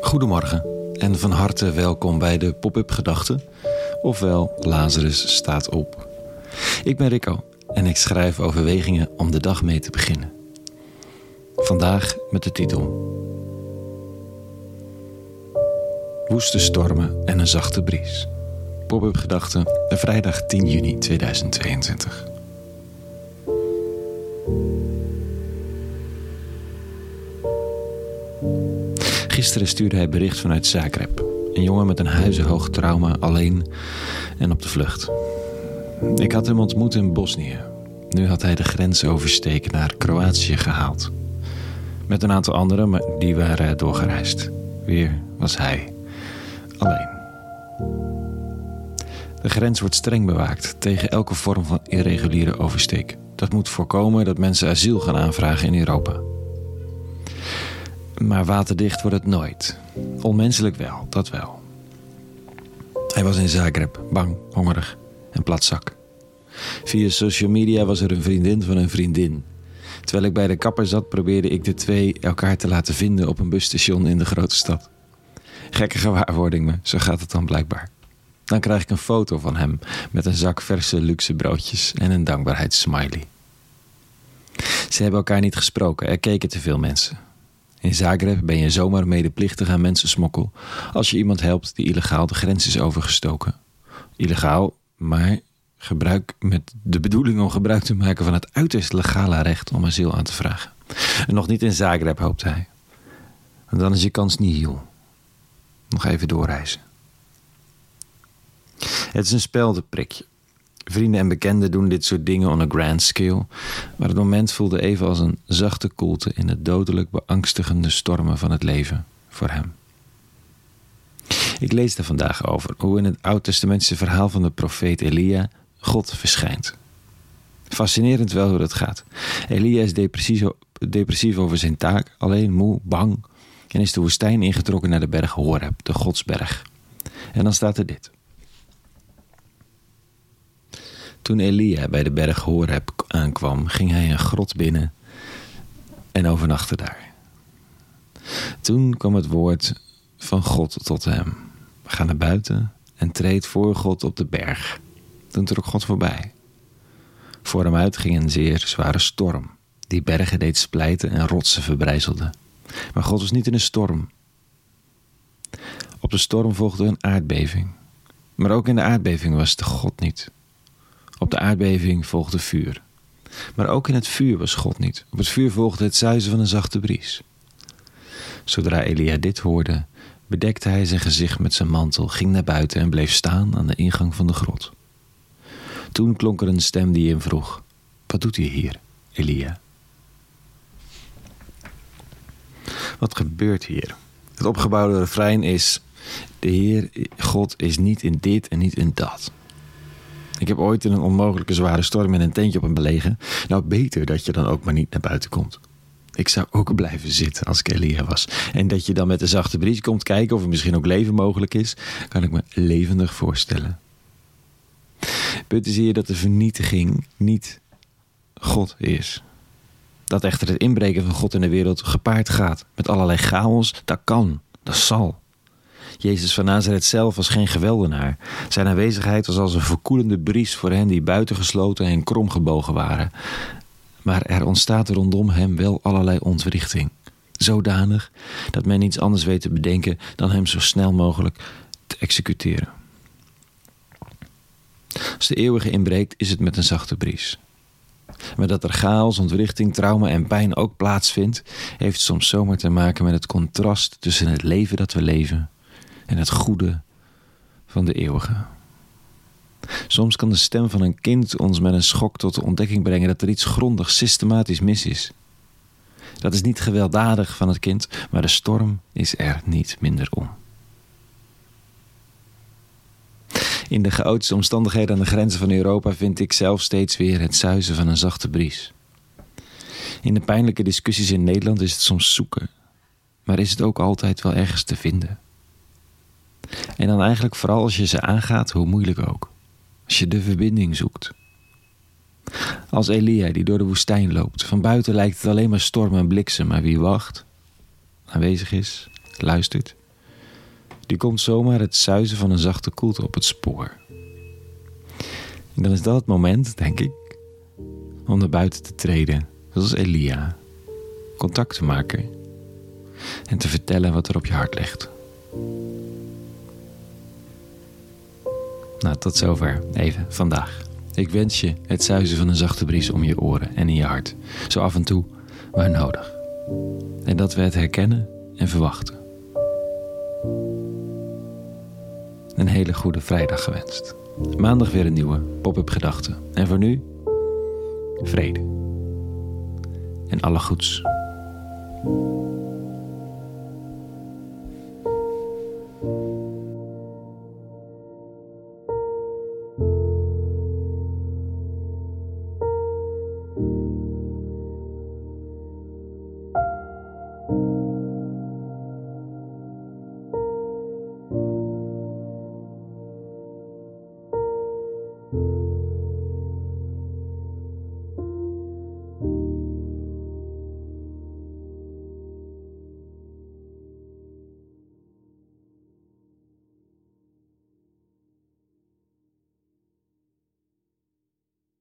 Goedemorgen en van harte welkom bij de Pop-up Gedachten, ofwel Lazarus staat op. Ik ben Rico en ik schrijf overwegingen om de dag mee te beginnen. Vandaag met de titel Woeste stormen en een zachte bries. Pop-up Gedachten, vrijdag 10 juni 2022. Gisteren stuurde hij bericht vanuit Zagreb. Een jongen met een huizenhoog trauma, alleen en op de vlucht. Ik had hem ontmoet in Bosnië. Nu had hij de grens oversteken naar Kroatië gehaald. Met een aantal anderen, maar die waren doorgereisd. Weer was hij alleen. De grens wordt streng bewaakt tegen elke vorm van irreguliere oversteek. Dat moet voorkomen dat mensen asiel gaan aanvragen in Europa. Maar waterdicht wordt het nooit. Onmenselijk wel, dat wel. Hij was in Zagreb, bang, hongerig en platzak. Via social media was er een vriendin van een vriendin. Terwijl ik bij de kapper zat, probeerde ik de twee elkaar te laten vinden op een busstation in de grote stad. Gekke gewaarwording me, zo gaat het dan blijkbaar. Dan krijg ik een foto van hem met een zak verse luxe broodjes en een dankbaarheidssmiley. Ze hebben elkaar niet gesproken, er keken te veel mensen. In Zagreb ben je zomaar medeplichtig aan mensensmokkel als je iemand helpt die illegaal de grens is overgestoken. Illegaal, maar gebruik met de bedoeling om gebruik te maken van het uiterst legale recht om asiel aan te vragen. En nog niet in Zagreb, hoopt hij. Dan is je kans niet heel. Nog even doorreizen. Het is een speldenprikje. Vrienden en bekenden doen dit soort dingen on a grand scale, maar het moment voelde even als een zachte koelte in de dodelijk beangstigende stormen van het leven voor hem. Ik lees er vandaag over hoe in het Oud-testamentische verhaal van de profeet Elia God verschijnt. Fascinerend wel hoe dat gaat. Elia is depressief over zijn taak, alleen moe, bang en is de woestijn ingetrokken naar de berg Horeb, de Godsberg. En dan staat er dit. Toen Elia bij de berg Horeb aankwam, ging hij een grot binnen en overnachtte daar. Toen kwam het woord van God tot hem. Ga naar buiten en treed voor God op de berg. Toen trok God voorbij. Voor hem uit ging een zeer zware storm, die bergen deed splijten en rotsen verbrijzelde. Maar God was niet in een storm. Op de storm volgde een aardbeving. Maar ook in de aardbeving was de God niet. Op de aardbeving volgde vuur. Maar ook in het vuur was God niet. Op het vuur volgde het zuizen van een zachte bries. Zodra Elia dit hoorde, bedekte hij zijn gezicht met zijn mantel, ging naar buiten en bleef staan aan de ingang van de grot. Toen klonk er een stem die hem vroeg: Wat doet hij hier, Elia? Wat gebeurt hier? Het opgebouwde refrein is: De Heer God is niet in dit en niet in dat. Ik heb ooit in een onmogelijke zware storm in een tentje op een belegen. Nou, beter dat je dan ook maar niet naar buiten komt. Ik zou ook blijven zitten als ik Elia was. En dat je dan met een zachte bries komt kijken of er misschien ook leven mogelijk is, kan ik me levendig voorstellen. Punt is hier dat de vernietiging niet God is. Dat echter het inbreken van God in de wereld gepaard gaat met allerlei chaos, dat kan, dat zal. Jezus van Nazareth zelf was geen geweldenaar. Zijn aanwezigheid was als een verkoelende bries voor hen die buitengesloten en kromgebogen waren. Maar er ontstaat rondom hem wel allerlei ontwrichting. Zodanig dat men niets anders weet te bedenken dan hem zo snel mogelijk te executeren. Als de eeuwige inbreekt, is het met een zachte bries. Maar dat er chaos, ontwrichting, trauma en pijn ook plaatsvindt, heeft soms zomaar te maken met het contrast tussen het leven dat we leven en het goede van de eeuwige. Soms kan de stem van een kind ons met een schok tot de ontdekking brengen dat er iets grondig systematisch mis is. Dat is niet gewelddadig van het kind, maar de storm is er niet minder om. In de chaotische omstandigheden aan de grenzen van Europa vind ik zelf steeds weer het zuizen van een zachte bries. In de pijnlijke discussies in Nederland is het soms zoeken, maar is het ook altijd wel ergens te vinden. En dan eigenlijk vooral als je ze aangaat, hoe moeilijk ook. Als je de verbinding zoekt. Als Elia die door de woestijn loopt. Van buiten lijkt het alleen maar storm en bliksem, maar wie wacht, aanwezig is, luistert, die komt zomaar het zuizen van een zachte koelte op het spoor. En dan is dat het moment, denk ik, om naar buiten te treden, zoals Elia, contact te maken en te vertellen wat er op je hart ligt. Nou, tot zover even vandaag. Ik wens je het zuizen van een zachte bries om je oren en in je hart, zo af en toe, waar nodig. En dat we het herkennen en verwachten. Een hele goede vrijdag gewenst. Maandag weer een nieuwe pop-up gedachte. En voor nu, vrede. En alle goeds.